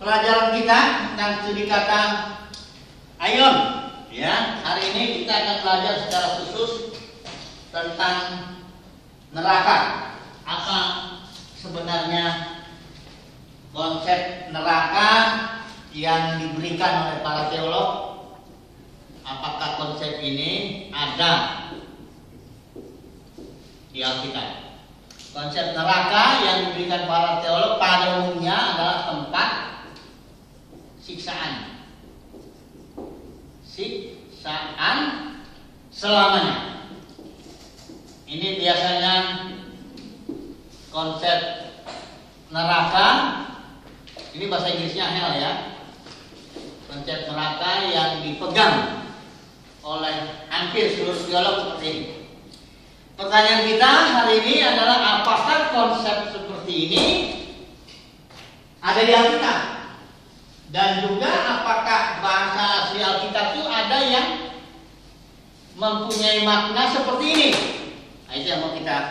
pelajaran kita tentang studi kata ayon. Ya, hari ini kita akan belajar secara khusus tentang neraka. Apa sebenarnya konsep neraka yang diberikan oleh para teolog? Apakah konsep ini ada di Alkitab? Konsep neraka yang diberikan para teolog pada umumnya adalah tempat siksaan. Siksaan selamanya. Ini biasanya konsep neraka. Ini bahasa Inggrisnya hell ya. Konsep neraka yang dipegang oleh hampir seluruh teolog seperti ini. Pertanyaan kita hari ini adalah apakah konsep seperti ini ada di Alkitab? Dan juga apakah bahasa asli Alkitab itu ada yang mempunyai makna seperti ini? Nah, itu yang mau kita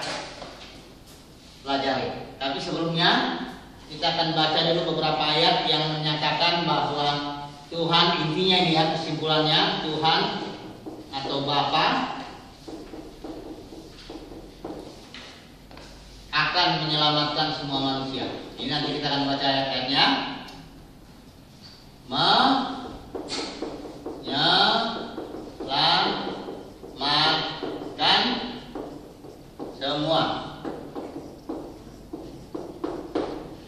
pelajari. Tapi sebelumnya kita akan baca dulu beberapa ayat yang menyatakan bahwa Tuhan intinya ini ya kesimpulannya Tuhan atau Bapa akan menyelamatkan semua manusia. Ini nanti kita akan baca ayat-ayatnya. Menyelamatkan semua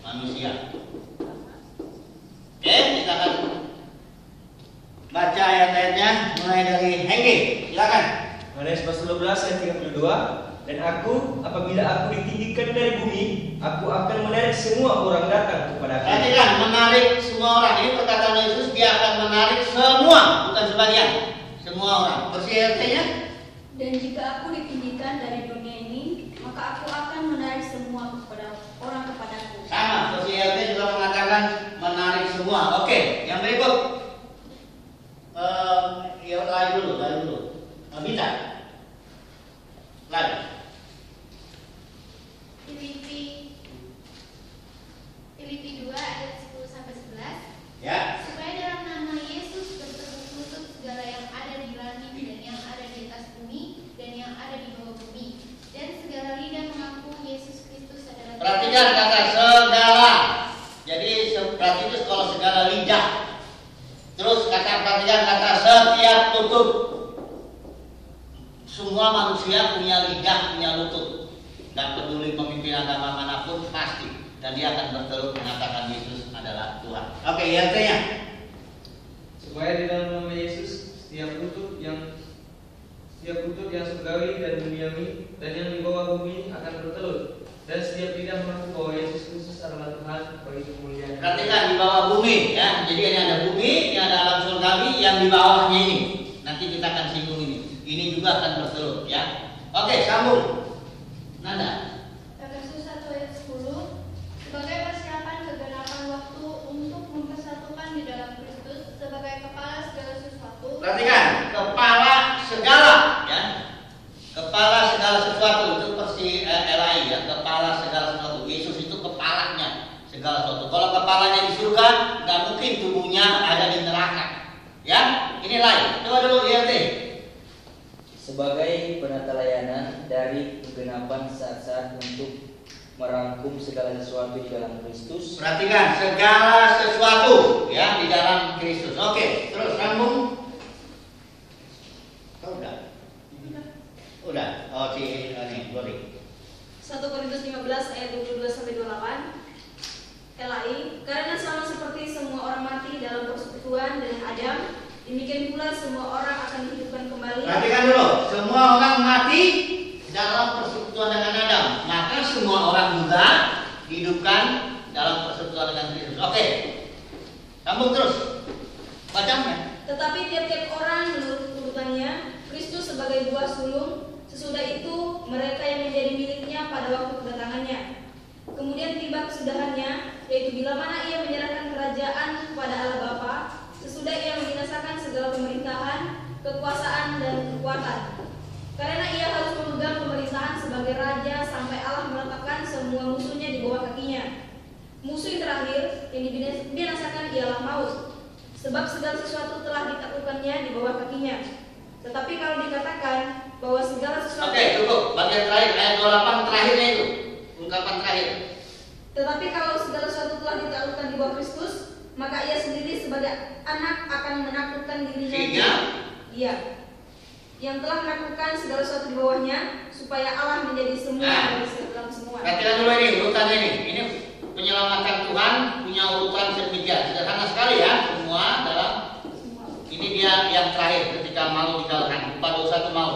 manusia. Oke, kita akan baca ayat-ayatnya mulai dari Hengki. Silakan. Yohanes pasal 12 ayat 32 dan aku apabila aku ditinggikan dari bumi aku akan menarik semua orang datang kepada aku. Perhatikan, menarik semua orang. Ini perkataan Yesus, dia akan menarik semua, sebagian. Semua orang. Bersih artinya? Dan jika aku ditinggikan dari dunia ini, maka aku akan menarik semua kepada orang kepadaku. Sama, bersih artinya juga mengatakan menarik semua. Oke, yang berikut. Eh, ya, lari dulu, lari dulu. Eh, Bita. Lari. Filipi Filipi 2 ayat 10 sampai 11 Ya. supaya dalam nama Yesus bertemu lutut segala yang ada di langit dan yang ada di atas bumi dan yang ada di bawah bumi dan segala lidah mengaku Yesus Kristus adalah Perhatikan kata segala. Jadi se- berarti itu kalau segala lidah. Terus kata perhatikan kata setiap lutut. Semua manusia punya lidah, punya lutut. Dan peduli pemimpin agama mana pun pasti. Dan dia akan bertelur mengatakan Yesus adalah Tuhan. Oke, yang tanya. Supaya di dalam nama Yesus setiap lutut yang setiap lutut yang surgawi dan duniawi dan yang di bawah bumi akan bertelur dan setiap lidah mengaku bahwa Yesus Kristus adalah Tuhan bagi kemuliaan. Perhatikan di bawah bumi ya. Jadi ini ada bumi, ini ada alam surgawi yang di bawahnya ini. Kita akan singgung ini. Ini juga akan bertelur ya. Oke, sambung. Nanda. Efesus 1 ayat 10 sebagai persiapan kegenapan waktu untuk mempersatukan di dalam Kristus sebagai kepala segala sesuatu Perhatikan, kepala segala ya. Kepala segala sesuatu itu persi eh, LAI ya, kepala segala sesuatu. Yesus itu kepalanya segala sesuatu. Kalau kepalanya di surga, nggak mungkin tubuhnya ada di neraka. Ya, ini lain. Coba dulu IRT. sebagai penata layanan dari kegenapan saat-saat untuk merangkum segala sesuatu di dalam Kristus Perhatikan segala sesuatu ya di dalam Kristus. Oke, terus sambung. Oh, udah. Udah. Oh, si ini, Glory. 1 Korintus 15 ayat 22 sampai 28. LAI, karena sama seperti semua orang mati dalam persekutuan dengan Adam, demikian pula semua orang akan dihidupkan kembali. Perhatikan dulu, semua orang mati dalam persekutuan dengan Adam. Maka semua orang juga dihidupkan dalam persekutuan dengan Kristus. Oke. Sambung terus. Bacanya. Tetapi tiap-tiap orang menurut urutannya, Kristus sebagai buah sulung, sesudah itu mereka yang menjadi miliknya pada waktu kedatangannya. Kemudian tiba kesudahannya, yaitu bila mana ia menyerahkan kerajaan kepada Allah Bapa, sesudah ia membinasakan segala pemerintahan, kekuasaan dan kekuatan. Karena ia harus memegang pemerintahan sebagai raja sampai Allah meletakkan semua musuhnya di bawah kakinya. Musuh yang terakhir, yang dibinasakan ialah maut. Sebab segala sesuatu telah ditaklukkannya di bawah kakinya. Tetapi kalau dikatakan bahwa segala sesuatu Oke, cukup. Bagian terakhir ayat 28 terakhirnya itu. Ungkapan terakhir. Tetapi kalau segala sesuatu telah ditaklukkan di bawah Kristus, maka ia sendiri sebagai anak akan menaklukkan dirinya. Sehingga Iya. Yang telah menaklukkan segala sesuatu di bawahnya, supaya Allah menjadi semua Nah. dari dalam semua. perhatikan dulu ini urutannya ini. Ini penyelamatan Tuhan punya urutan sedemikian. Sederhana sekali ya. Semua dalam Semua. ini dia yang terakhir ketika mau dikalahkan. Empat dosa itu mau.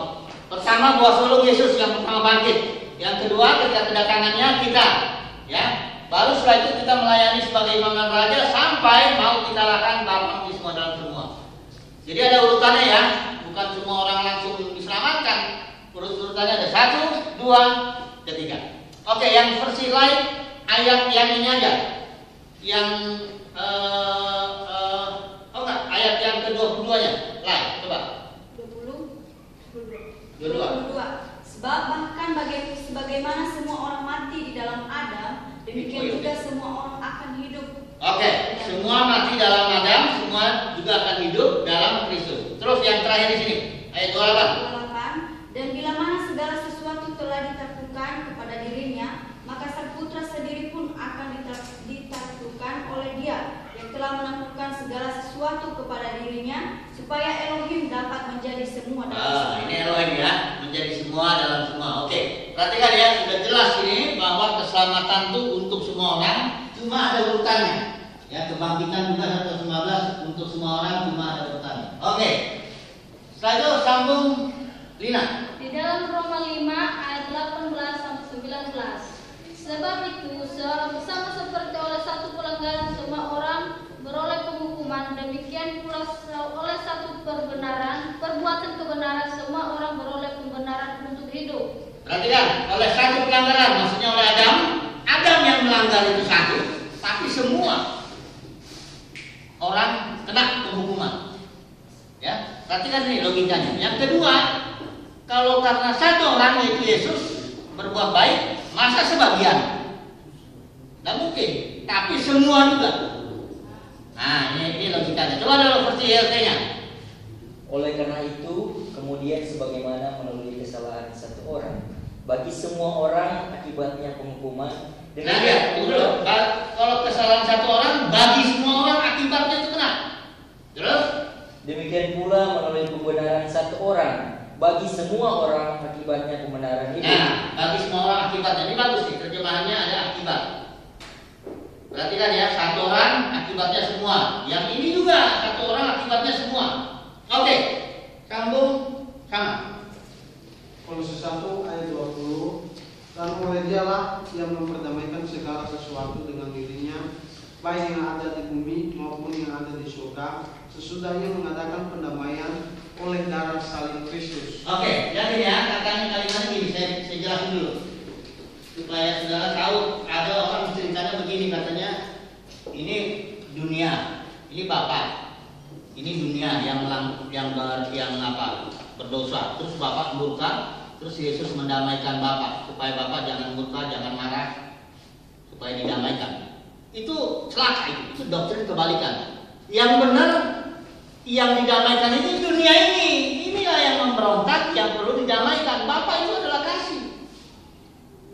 Pertama buah sulung Yesus yang pertama bangkit. Yang kedua ketika kedatangannya kita, ya. Baru setelah itu kita melayani sebagai imam dan raja sampai mau dikalahkan Bapa di semua dalam semua. Jadi ada urutannya ya, bukan semua orang langsung diselamatkan. Urut-urutannya ada satu, dua, ketiga. Oke, yang versi lain ayat yang ini aja, yang eh, oh enggak, ayat yang kedua nya lain, coba. 20 Dua-dua. 22. Sebab bahkan baga- sebagaimana semua orang mati di dalam Adam, demikian juga semua orang akan hidup. Oke, semua mati dalam Adam, semua juga akan hidup dalam Kristus. Terus yang terakhir di sini, ayat 28. 28. Dan bila mana segala sesuatu telah ditaklukkan kepada dirinya, maka sang putra sendiri pun akan ditaklukkan oleh dia yang telah menaklukkan segala sesuatu kepada dirinya, supaya Elohim dapat menjadi semua dalam Ah, semua. ini Elohim ya, menjadi semua dalam semua. Oke, perhatikan ya, sudah jelas ini bahwa keselamatan itu untuk semua orang, cuma ada urutannya. Ya, kebangkitan juga 119 untuk semua orang cuma ada urutannya. Oke, setelah itu sambung Lina. Di dalam Roma 5 ayat 18 sampai 19. Sebab itu seorang sama seperti oleh satu pelanggaran semua orang beroleh penghukuman demikian pula se- oleh satu perbenaran perbuatan kebenaran semua orang beroleh pembenaran untuk hidup. Perhatikan, oleh satu pelanggaran, maksudnya oleh Adam, Adam yang melanggar itu satu, tapi semua orang kena penghukuman. Ya, perhatikan ini logikanya. Yang kedua, kalau karena satu orang yaitu Yesus berbuat baik, masa sebagian? Tidak mungkin, tapi semua juga. Nah, ini, ini logikanya. Coba dulu versi ILT-nya. Oleh karena itu, kemudian sebagaimana melalui kesalahan satu orang, bagi semua orang akibatnya penghukuman. Nah, tunggu dulu. Ba- Kalau kesalahan satu orang, bagi semua orang akibatnya itu kena. Terus? Demikian pula melalui pembenaran satu orang, bagi semua orang akibatnya pembenaran hidup. Nah, bagi semua orang akibatnya. Ini bagus nih, terjemahannya ada akibat. Perhatikan ya, satu orang akibatnya semua. Yang ini juga satu orang akibatnya semua. Oke, sambung sama. Kolose 1 ayat 20 Dan oleh dialah yang memperdamaikan segala sesuatu dengan dirinya Baik yang ada di bumi maupun yang ada di surga Sesudahnya mengadakan pendamaian oleh darah salib Kristus. Oke, jadi ya katanya kalimatnya gini, saya, saya jelasin dulu. Supaya saudara tahu ada orang ceritanya begini katanya ini dunia, ini bapak, ini dunia yang melang, yang ber, yang apa berdosa, terus bapak murka, terus Yesus mendamaikan bapak supaya bapak jangan murka, jangan marah, supaya didamaikan. Itu celaka itu, itu doktrin kebalikan. Yang benar yang didamaikan ini dunia ini. Inilah yang memberontak, yang perlu didamaikan. Bapak itu adalah kasih.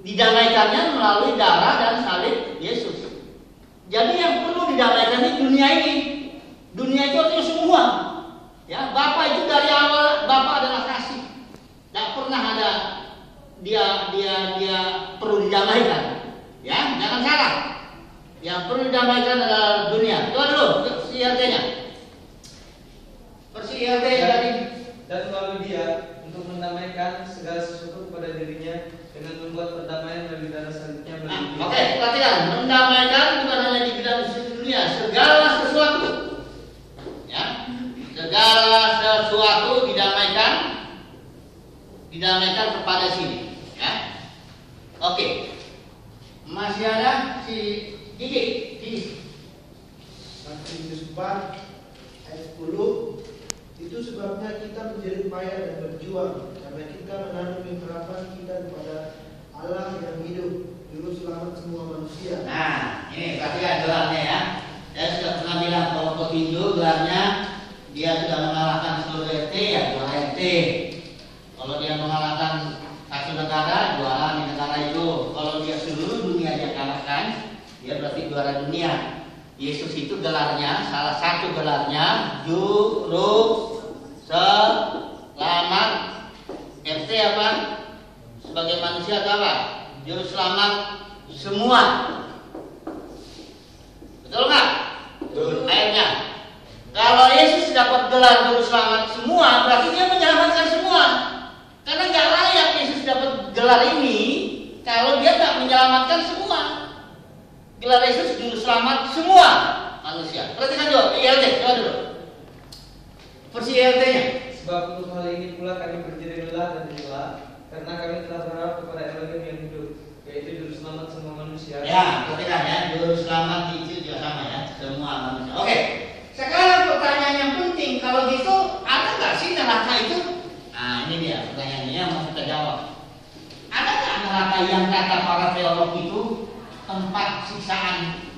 Didamaikannya melalui darah dan salib Yesus. Jadi yang perlu didamaikan ini dunia ini. Dunia itu artinya semua. Ya, Bapak itu dari awal Bapak adalah kasih. Tidak pernah ada dia dia dia perlu didamaikan. Ya, jangan salah. Yang perlu didamaikan adalah dunia. Coba dulu, versi ILT-nya. Versi ILT tadi. dan melalui dia untuk mendamaikan segala sesuatu kepada dirinya dengan membuat perdamaian melalui darah salibnya Nah. Oke, perhatikan. Mendamaikan bukan hanya di bidang dunia, segala sesuatu. Ya, segala sesuatu didamaikan kepada sini. Ya, oke. Masih ada si Gigi, Gigi. 1 Korintus 4 ayat 10 Itu sebabnya kita menjadi payah dan berjuang Karena kita menanami harapan kita kepada Allah yang hidup Juru selamat semua manusia Nah, ini perhatikan doanya ya. tinju gelarnya dia sudah mengalahkan seluruh RT ya juara RT. Kalau dia mengalahkan satu negara juara di negara itu. Kalau dia seluruh dunia dia kalahkan dia berarti juara dunia. Yesus itu gelarnya salah satu gelarnya juru selamat RT apa? Sebagai manusia atau apa? Juru selamat semua. Betul nggak? Ayatnya. Kalau Yesus dapat gelar juru selamat semua, berarti dia menyelamatkan semua. Karena nggak layak Yesus dapat gelar ini kalau dia tak menyelamatkan semua. Gelar Yesus juru selamat semua manusia. Perhatikan dulu, ILT, coba dulu. Versi ILT-nya. Sebab untuk hal ini pula kami berdiri lelah dan rela karena kami telah berharap kepada Elohim yang hidup, yaitu juru selamat semua manusia. Ya, perhatikan ya, juru selamat itu juga sama ya, semua manusia. Oke, sekarang pertanyaan yang penting, kalau gitu ada nggak sih neraka itu? Ini dia pertanyaannya mau kita jawab. Ada nggak neraka yang kata para teolog itu tempat siksaan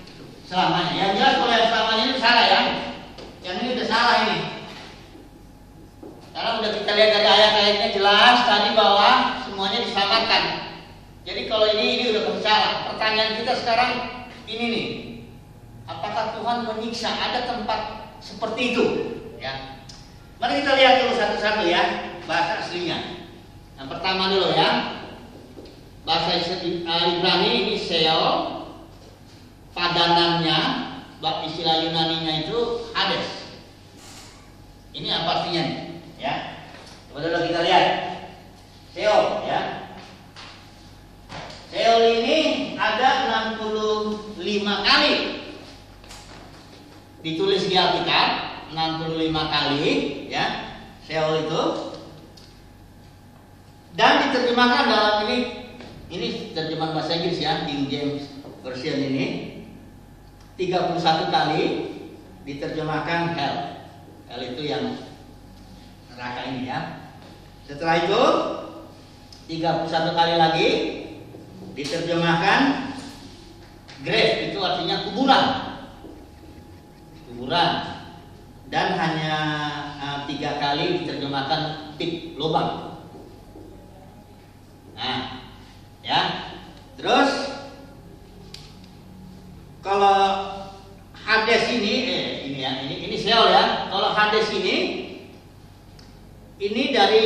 selamanya? Yang jelas kalau yang selamanya itu salah ya. Yang ini udah salah ini. Karena udah kita lihat dari ayat-ayatnya jelas tadi bahwa semuanya diselamatkan. Jadi kalau ini ini udah salah. Pertanyaan kita sekarang ini nih. Apakah Tuhan menyiksa? Ada tempat seperti itu? Ya. Mari kita lihat dulu satu-satu ya bahasa aslinya. Yang pertama dulu ya. Bahasa Ibrani ini Seol. Padanannya, istilah Yunaninya itu Hades. Ini apa artinya? Ya. Coba kita lihat. Seol ya. Seol ini ada 65 kali ditulis di Alkitab 65 kali ya Seol itu dan diterjemahkan dalam ini ini terjemahan bahasa Inggris ya King James version ini 31 kali diterjemahkan hell. Hell itu yang neraka ini ya. Setelah itu 31 kali lagi diterjemahkan grave. Itu artinya kuburan. Kuburan. Dan hanya uh, kali diterjemahkan pit lubang. Nah ya. Terus kalau Hades ini eh ini ya ini ini Seol ya. Kalau Hades ini ini dari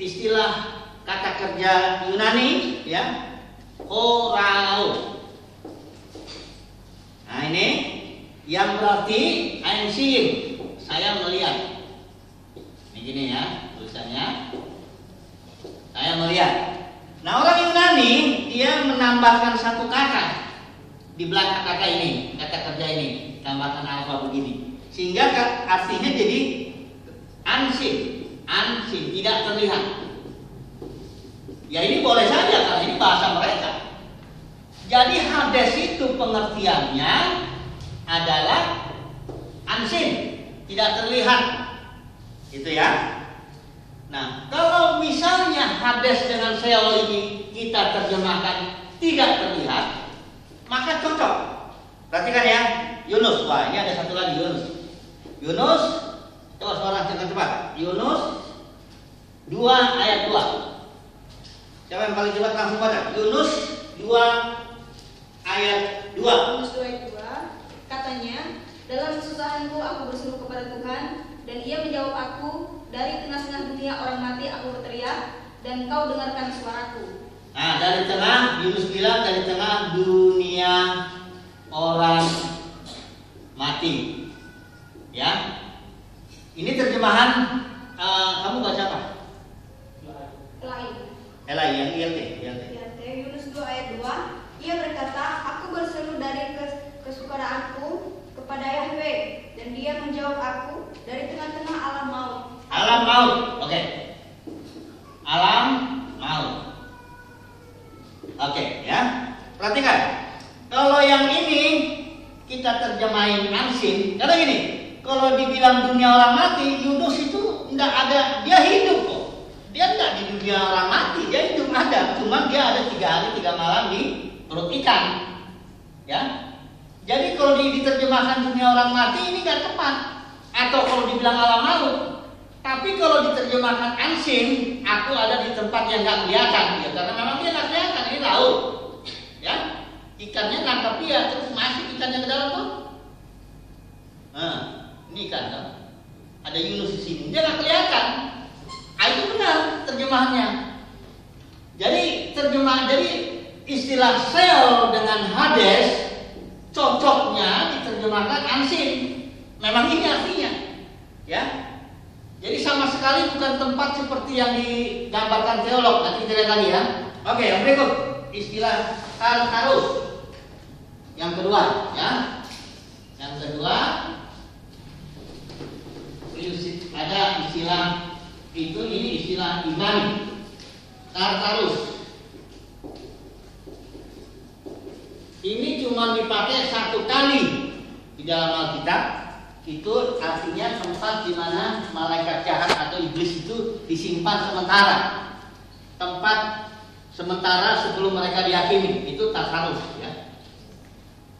istilah kata kerja Yunani ya. Horao nah ini yang berarti I'm seeing saya melihat. Ini gini ya tulisannya. Saya melihat. Nah orang Yunani dia menambahkan satu kata di belakang kata ini kata kerja ini tambahkan alfa begini sehingga artinya jadi unseen unseen tidak terlihat ya ini boleh saja karena ini bahasa mereka jadi Hades itu pengertiannya adalah unseen, tidak terlihat. Itu ya. Nah, kalau misalnya Hades dengan Seol ini kita terjemahkan tidak terlihat, maka cocok. Perhatikan ya, Yunus. Wah, ini ada satu lagi Yunus. Yunus, coba suara dengan cepat. Yunus 2 ayat 2. Siapa yang paling cepat langsung baca? Yunus 2 ayat 2. Yunus 2 ayat 2 katanya, dalam kesusahanku aku berseru kepada Tuhan dan ia menjawab aku dari tengah-tengah dunia orang mati aku berteriak dan kau dengarkan suaraku. Nah, dari tengah Yunus bilang dari tengah dunia orang mati. Ya. Ini terjemahan uh, kamu baca apa? Lain. Elai yang ILT, ILT. Ayat Yunus 2 ayat 2 Ia berkata, Aku berseru dari kes- kesukadaanku kepada Yahweh Dan dia menjawab aku dari tengah-tengah alam maut Alam maut. Oke. Alam maut. Oke, ya. Perhatikan. Kalau yang ini kita terjemahin ansin, karena gini, kalau dibilang dunia orang mati, Yunus itu tidak ada, dia hidup kok. Dia tidak di dunia orang mati, dia hidup ada, cuma dia ada tiga hari tiga malam di perut ikan, ya. Jadi kalau di- diterjemahkan dunia orang mati ini gak tepat. Atau kalau dibilang alam maut. Tapi kalau diterjemahkan ansin, aku ada di tempat yang gak kelihatan. Ya, karena memang dia gak kelihatan, ini laut. Ya, ikannya nangkap dia, terus masuk ikannya ke dalam tuh. Nah, ini ikan kan? Ada Yunus di sini, dia gak kelihatan. Ah, itu benar terjemahannya. Jadi terjemah, jadi istilah sel dengan Hades cocoknya diterjemahkan ansin. Memang ini artinya, ya. Jadi sama sekali bukan tempat seperti yang digambarkan teolog. Nanti kita lihat lagi ya. Oke, yang berikut istilah harus. Yang kedua, ya. Yang kedua, ada istilah itu ini istilah Ibrani. Tartarus. Ini cuma dipakai satu kali di dalam Alkitab. Itu artinya tempat di mana malaikat jahat atau iblis itu disimpan sementara. Tempat sementara sebelum mereka diyakini. Itu Tartarus ya.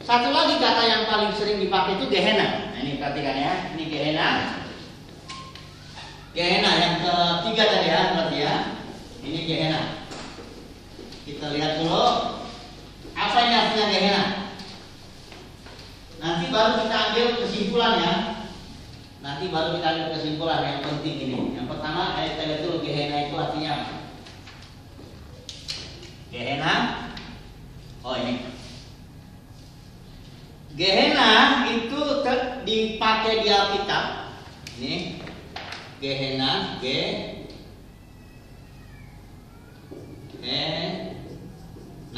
Satu lagi kata yang paling sering dipakai itu Gehenna. Nah, ini perhatikan ya. Ini Gehenna. Gehenna yang ketiga tadi ya, berarti ya. Ini Gehenna. Kita lihat dulu apa ini artinya Gehenna. Nanti baru kita ambil kesimpulan ya. Nanti baru kita ambil kesimpulan yang penting ini. Yang pertama, ayat lihat dulu Gehenna itu artinya apa? Gehenna. Oh ini. Gehenna itu dipakai di Alkitab. Ini Gehenna, G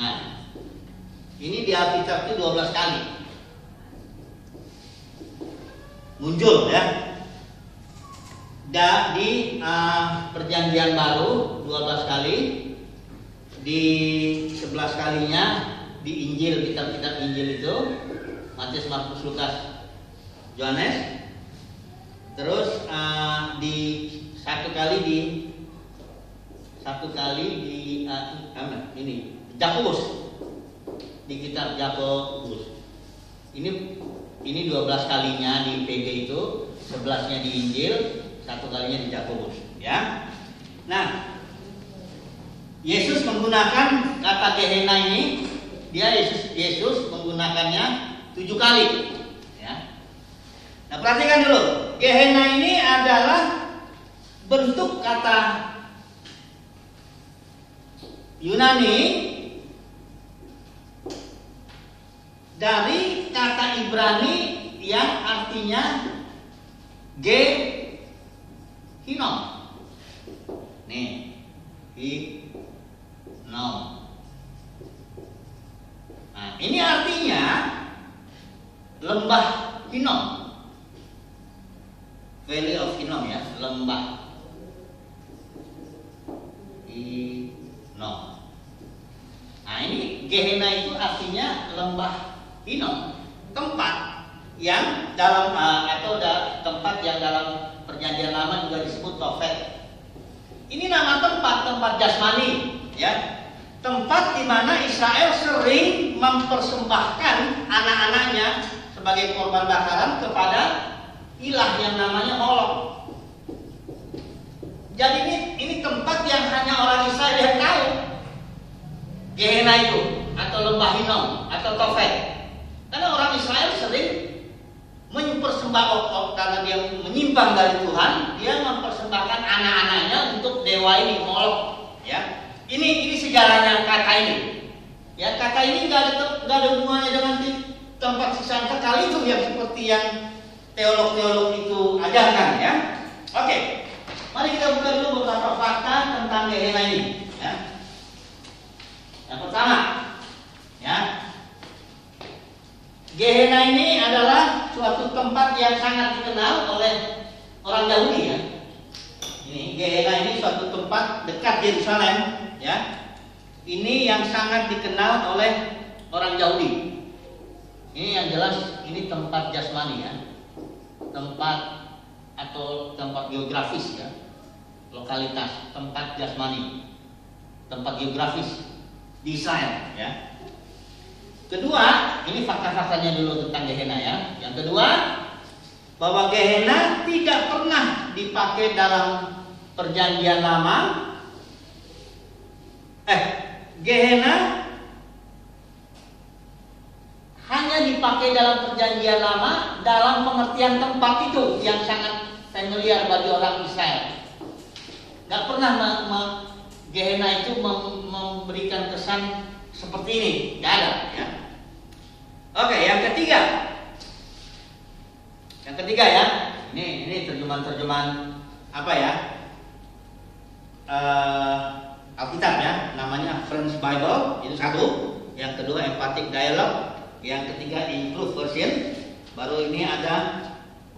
Nah, ini di Alkitab itu 12 kali. Muncul ya. Da, di uh, perjanjian baru 12 kali. Di 11 kalinya di Injil kitab-kitab Injil itu. Matius, Markus, Lukas, Yohanes. Terus uh, di satu kali di satu kali di uh, ini Jakobus. Di kitab Jakobus. Ini ini 12 kalinya di PG itu, 11-nya di Injil, satu kalinya di Jakobus, ya. Nah, Yesus menggunakan kata Gehenna ini, dia Yesus Yesus menggunakannya tujuh kali, ya. Nah, perhatikan dulu, Gehenna ini adalah bentuk kata Yunani dari kata Ibrani yang artinya ge hinom. Nih, hinom. Nah, ini artinya lembah Hinom. Valley of Hinnom ya, lembah Hinnom. Nah ini Gehenna itu artinya lembah Hinnom, tempat yang dalam atau da, tempat yang dalam perjanjian lama juga disebut Tofet. Ini nama tempat, tempat jasmani, ya. Tempat di mana Israel sering mempersembahkan anak-anaknya sebagai korban bakaran kepada ilah yang namanya Molok. Jadi ini ini tempat yang hanya orang Israel yang tahu. Gehenna itu atau lembah Hinnom atau Tofet. Karena orang Israel sering mempersembahkan karena dia menyimpang dari Tuhan, dia mempersembahkan anak-anaknya untuk dewa ini Molok, ya. Ini ini sejarahnya kata ini. Ya kata ini nggak ada nggak ada hubungannya dengan tempat sisaan kekal itu yang seperti yang teolog-teolog itu ajarkan ya. Oke, mari kita buka dulu beberapa fakta tentang Gehenna ini. Ya. Yang pertama, ya, Gehenna ini adalah suatu tempat yang sangat dikenal oleh orang Yahudi ya. Ini Gehenna ini suatu tempat dekat Yerusalem ya. Ini yang sangat dikenal oleh orang Yahudi. Ini yang jelas ini tempat jasmani ya. Tempat atau tempat geografis ya. Lokalitas, tempat jasmani. Tempat geografis di Israel ya. Kedua, ini fakta-faktanya dulu tentang Gehenna ya. Yang kedua, bahwa Gehenna tidak pernah dipakai dalam perjanjian lama. Eh, Gehenna hanya dipakai dalam perjanjian lama dalam pengertian tempat itu yang sangat familiar bagi orang Israel. Gak pernah Gehenna itu mem- memberikan kesan seperti ini, gak ada. Ya. Oke, yang ketiga, yang ketiga ya, ini ini terjemahan-terjemahan apa ya? Eh, Alkitab ya, namanya French Bible itu satu. Yang kedua emphatic dialogue, yang ketiga include version. Baru ini ada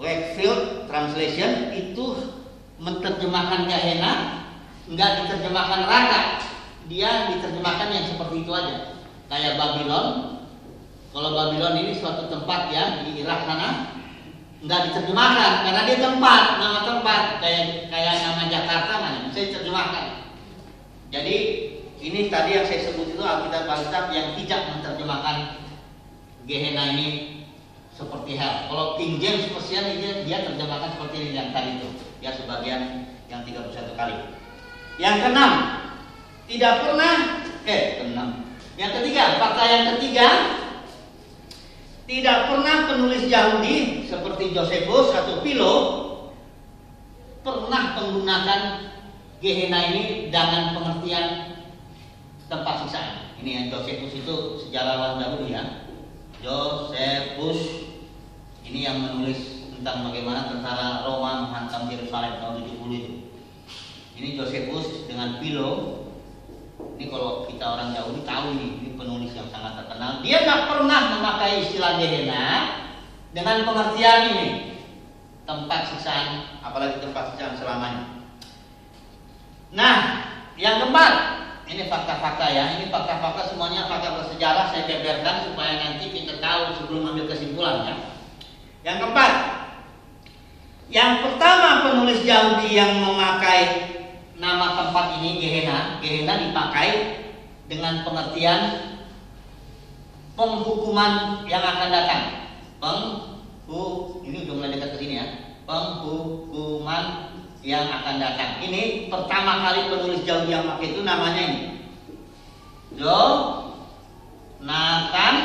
Wakefield translation itu menerjemahkan Gehenna, nggak diterjemahkan neraka. Dia diterjemahkan yang seperti itu aja. Kayak Babylon. Kalau Babylon ini suatu tempat ya di Irak sana, nggak diterjemahkan karena dia tempat, nama tempat kayak kayak nama Jakarta mana bisa diterjemahkan. Jadi ini tadi yang saya sebut itu Alkitab Alkitab yang tidak menerjemahkan Gehenna ini seperti hell. Kalau King James Version ini dia terjemahkan seperti ini yang tadi itu, ya sebagian yang 31 kali. Yang keenam, tidak pernah eh keenam. Yang ketiga, fakta yang ketiga, tidak pernah penulis Yahudi seperti Josephus atau Philo pernah menggunakan Gehenna ini dengan pengertian tempat siksaan. Ini yang Josephus itu sejarawan dahulu ya. Josephus ini yang menulis tentang bagaimana tentara Roma menghantam Yerusalem tahun 70 itu. Ini Josephus dengan Philo. Ini kalau kita orang Yahudi tahu ini, ini penulis yang sangat terkenal. Dia nggak pernah memakai istilah Gehenna dengan pengertian ini tempat siksaan, apalagi tempat siksaan selamanya. Nah, yang keempat, ini fakta-fakta ya. Ini fakta-fakta semuanya fakta bersejarah saya beberkan supaya nanti kita tahu sebelum ambil kesimpulan ya. Yang keempat, yang pertama penulis Yahudi yang memakai nama tempat ini Gehenna, Gehenna dipakai dengan pengertian penghukuman yang akan datang. Penghu, ini udah mulai dekat ke sini ya. Penghukuman yang akan datang. Ini pertama kali penulis Yahudi yang pakai itu namanya ini. Jo Nathan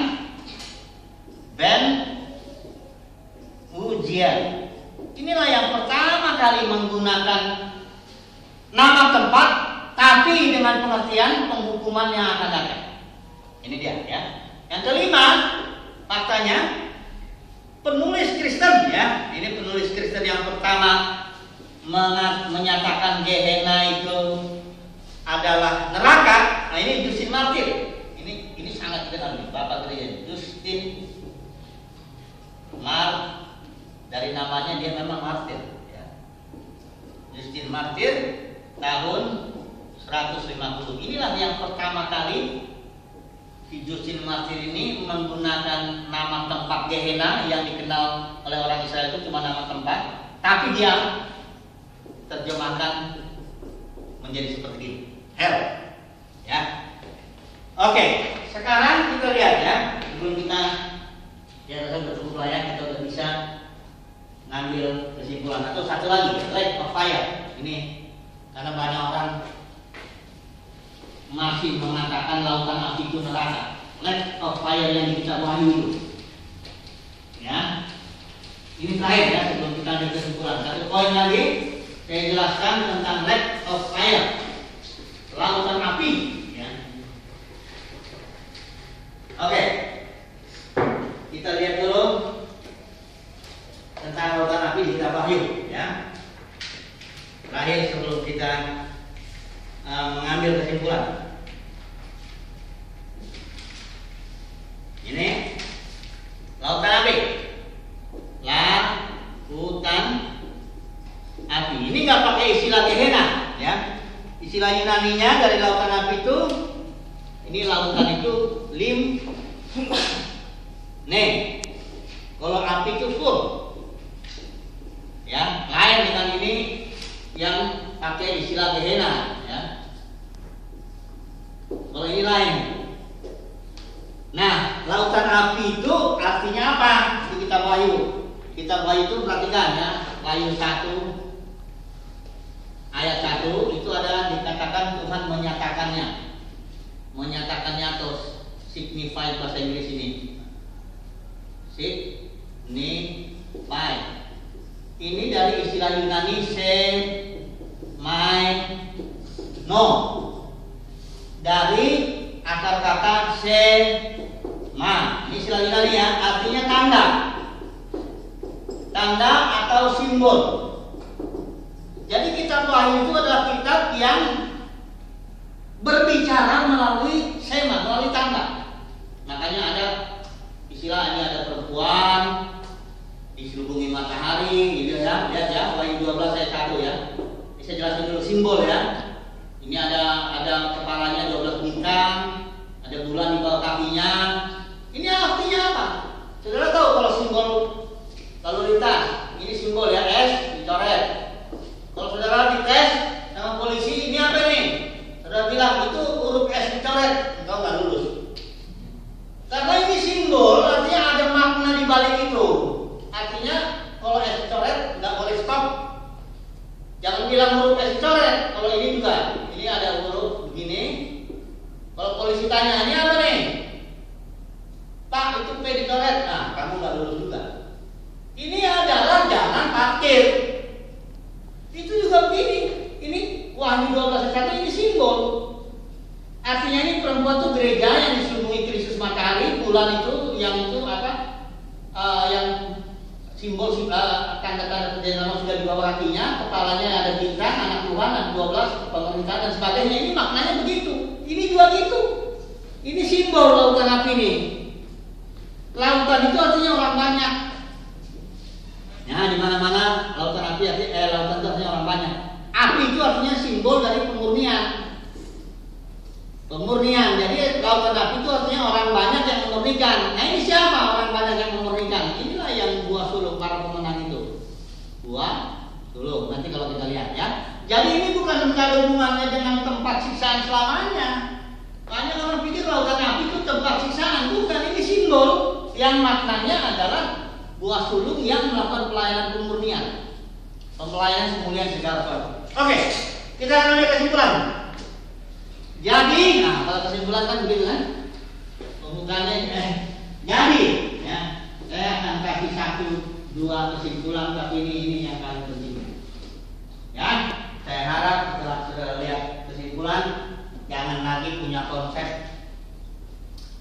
Ben Ujian. Inilah yang pertama kali menggunakan nama tempat tapi dengan pengertian penghukuman yang akan datang. Ini dia ya. Yang kelima, faktanya penulis Kristen ya. Ini penulis Kristen yang pertama menyatakan Gehenna itu adalah neraka. Nah, ini Justin Martir. Ini ini sangat dikenal nih, Bapak gereja Justin Mar dari namanya dia memang martir ya. Justin Martir tahun 150. Inilah yang pertama kali si Justin ini menggunakan nama tempat Gehenna yang dikenal oleh orang Israel itu cuma nama tempat, tapi dia terjemahkan menjadi seperti ini. Hell. Ya. Oke, sekarang kita lihat ya, sebelum kita ya rasa cukup layak kita udah bisa ngambil kesimpulan atau satu lagi, lake of fire. Ini karena banyak orang masih mengatakan lautan api itu neraka. Lake of fire yang di kitab Wahyu itu. Ya. Ini terakhir ya sebelum kita ambil kesimpulan. Satu poin lagi saya jelaskan tentang lake of fire. Lautan api, ya. Oke. Kita lihat dulu tentang lautan api di kitab Wahyu, ya. Terakhir sebelum kita uh, mengambil kesimpulan. Ini lautan api. Lautan api. Ini nggak pakai istilah Gehenna, ya. Istilah Yunani-nya dari lautan api itu ini lautan itu lim Nih, kalau api itu full, ya lain dengan ini yang pakai istilah Gehenna, ya. Kalau ini lain. Nah, lautan api itu artinya apa? Di kitab Wahyu. Kitab Wahyu itu perhatikan ya, Wahyu 1 ayat 1 itu ada dikatakan Tuhan menyatakannya. Menyatakannya atau signify bahasa Inggris ini. Signify. Ini dari istilah Yunani se my no. Dari akar kata se ma. Ini istilah Yunani ya, artinya tanda. Tanda atau simbol. Jadi kitab Wahyu itu adalah kitab yang berbicara sema, melalui tanda. Makanya ada istilah ini ada perempuan diselubungi matahari gitu ya. Lihat ya, Wahyu 12 ayat 1 ya. Ini saya jelasin dulu simbol ya. Ini ada ada kepalanya 12 bintang, ada bulan di bawah kakinya. Ini artinya apa? Saudara tahu kalau simbol lalu lintas, ini simbol ya S dicoret. Kalau saudara dites sama polisi, ini apa nih? Saudara bilang itu huruf S dicoret, engkau nggak lulus. Karena ini simbol, artinya ada makna di balik itu. Artinya kalau S dicoret nggak boleh stop. Jangan bilang huruf S dicoret. Kalau ini juga, ini ada huruf begini. Kalau polisi tanya, ini apa nih? Pak, itu P dicoret. Nah, kamu nggak lulus juga. Ini adalah jangan parkir. Itu juga begini. Ini Wahyu 12 ayat 1 ini simbol. Artinya ini perempuan itu gereja yang diselubungi Kristus matahari, bulan itu yang itu apa? eh, yang simbol eh, tanda-tanda perjanjian lama sudah di bawah kakinya, kepalanya ada bintang, anak Tuhan, anak 12, pemerintahan dan sebagainya. Ini maknanya begitu. Ini juga gitu. Ini simbol lautan api ini. Lautan itu artinya orang banyak. Ya, di mana-mana lautan api artinya eh, lautan itu artinya orang banyak. Api itu artinya simbol dari pemurnian. Pemurnian. Jadi lautan api itu artinya orang banyak yang memurnikan. Nah, ini siapa orang banyak yang memurnikan? Inilah yang buah sulung para pemenang itu. Buah sulung. Nanti kalau kita lihat ya. Jadi ini bukan ada hubungannya dengan tempat siksaan selamanya. Banyak orang pikir lautan api itu tempat siksaan. Bukan, ini simbol yang maknanya adalah buah sulung yang melakukan pelayanan pemurnian. Pelayanan pemulihan segala sesuatu. Oke, kita akan lihat kesimpulan. Jadi, nah kalau kesimpulan kan begitu kan? Pembukaannya, eh, jadi, ya, saya akan kasih satu dua kesimpulan, tapi ini ini yang paling penting. Ya, saya harap setelah sudah lihat kesimpulan, jangan lagi punya konsep.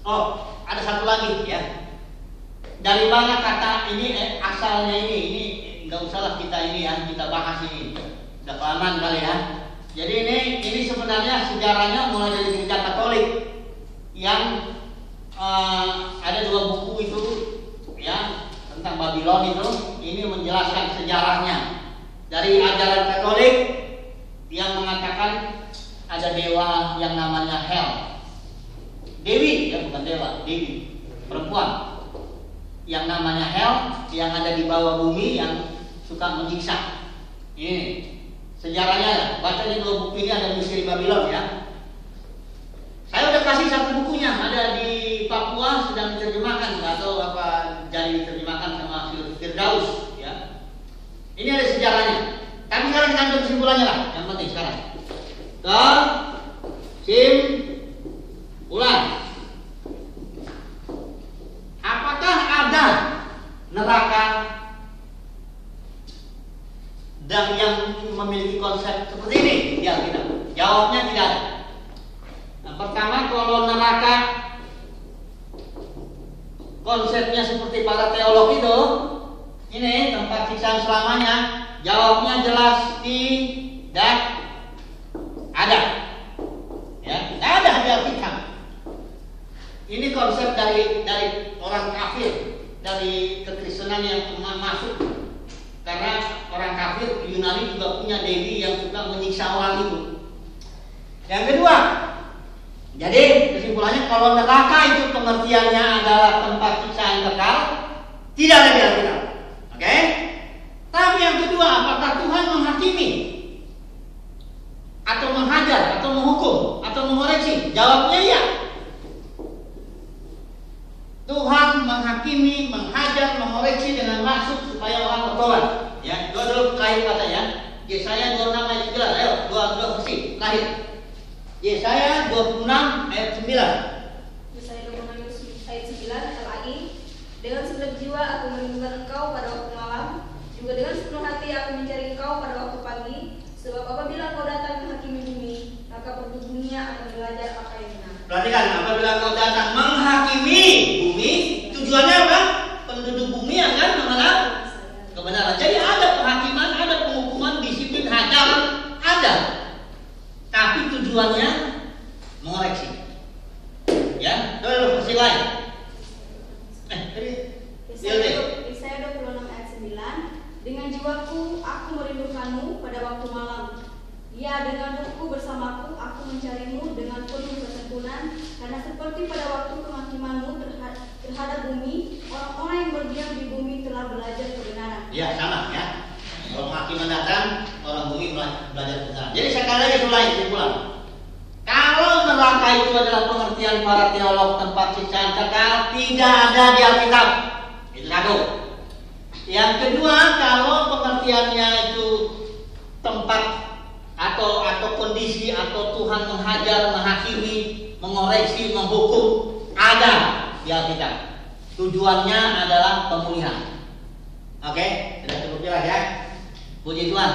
Oh, ada satu lagi ya. Dari mana kata ini eh, asalnya ini ini nggak usahlah kita ini ya kita bahas ini. Udah kelamaan kali ya. Jadi ini ini sebenarnya sejarahnya mulai dari gereja Katolik yang eh, ada dua buku itu ya tentang Babylon itu. Ini menjelaskan sejarahnya. Dari ajaran Katolik yang mengatakan ada dewa yang namanya Hell. Dewi ya bukan dewa, Dewi. Perempuan. Yang namanya Hell yang ada di bawah bumi yang suka menyiksa. Ini sejarahnya ya. Baca di dua buku ini ada misteri Babylon ya. Saya udah kasih satu bukunya ada di Papua sedang diterjemahkan nggak tahu apa jadi diterjemahkan sama Firdaus ya. Ini ada sejarahnya. Tapi sekarang kita ambil kesimpulannya lah. Yang penting sekarang. Kesimpulan. Apakah ada neraka dan yang memiliki konsep seperti ini? Ya tidak. Jawabnya tidak ada. Nah, pertama kalau neraka konsepnya seperti para teolog itu, ini tempat siksaan selamanya. Jawabnya jelas tidak ada. Ya, tidak ada di Alkitab. Ini konsep dari dari orang kafir, dari kekristenan yang ma- masuk. Karena orang kafir Yunani juga punya dewi yang suka menyiksa orang itu. Yang kedua, jadi kesimpulannya kalau neraka itu pengertiannya adalah tempat siksa yang kekal, tidak ada di Alkitab. Oke? Tapi yang kedua, apakah Tuhan menghakimi atau menghajar atau menghukum atau mengoreksi? Jawabnya iya. Tuhan supaya orang bertobat. Ya, dua dulu terakhir kata ya. Yesaya 26 ayat 9. Ayo, dua dua versi terakhir. Yesaya 26 ayat 9. Yesaya 26 ayat 9 LAI Dengan segenap jiwa aku merindukan engkau pada waktu malam Juga dengan sepenuh hati aku mencari engkau pada waktu pagi Sebab apabila kau datang menghakimi bumi Maka penduduk dunia akan belajar apa yang benar Perhatikan, apabila kau datang menghakimi bumi, tujuannya apa? Penduduk bumi akan mengenal kebenaran. Jadi ada penghakiman, ada penghukuman, disiplin, hajaran, ada. Tapi tujuannya mengoreksi. Ya, itu ada versi lain. Eh, tadi Iya, Yesaya Yesaya 26 ayat 9 Dengan jiwaku aku merindukanmu pada waktu malam Ya dengan ruhku bersamaku aku mencarimu dengan penuh ketekunan Karena seperti pada waktu penghakimanmu terha- terhadap bumi Orang-orang yang berdiam di bumi telah belajar kebenaran Ya sama ya. Kalau penghakiman datang, orang bumi bela- belajar kebenaran. Jadi sekali lagi mulai kesimpulan. Kalau neraka itu adalah pengertian para teolog tempat siksaan kekal, tidak ada di Alkitab. Itu satu. Yang kedua, kalau pengertiannya itu tempat atau atau kondisi atau Tuhan menghajar, menghakimi, mengoreksi, menghukum, ada di Alkitab. Tujuannya adalah pemulihan. Oke, sudah cukup jelas ya. Puji Tuhan.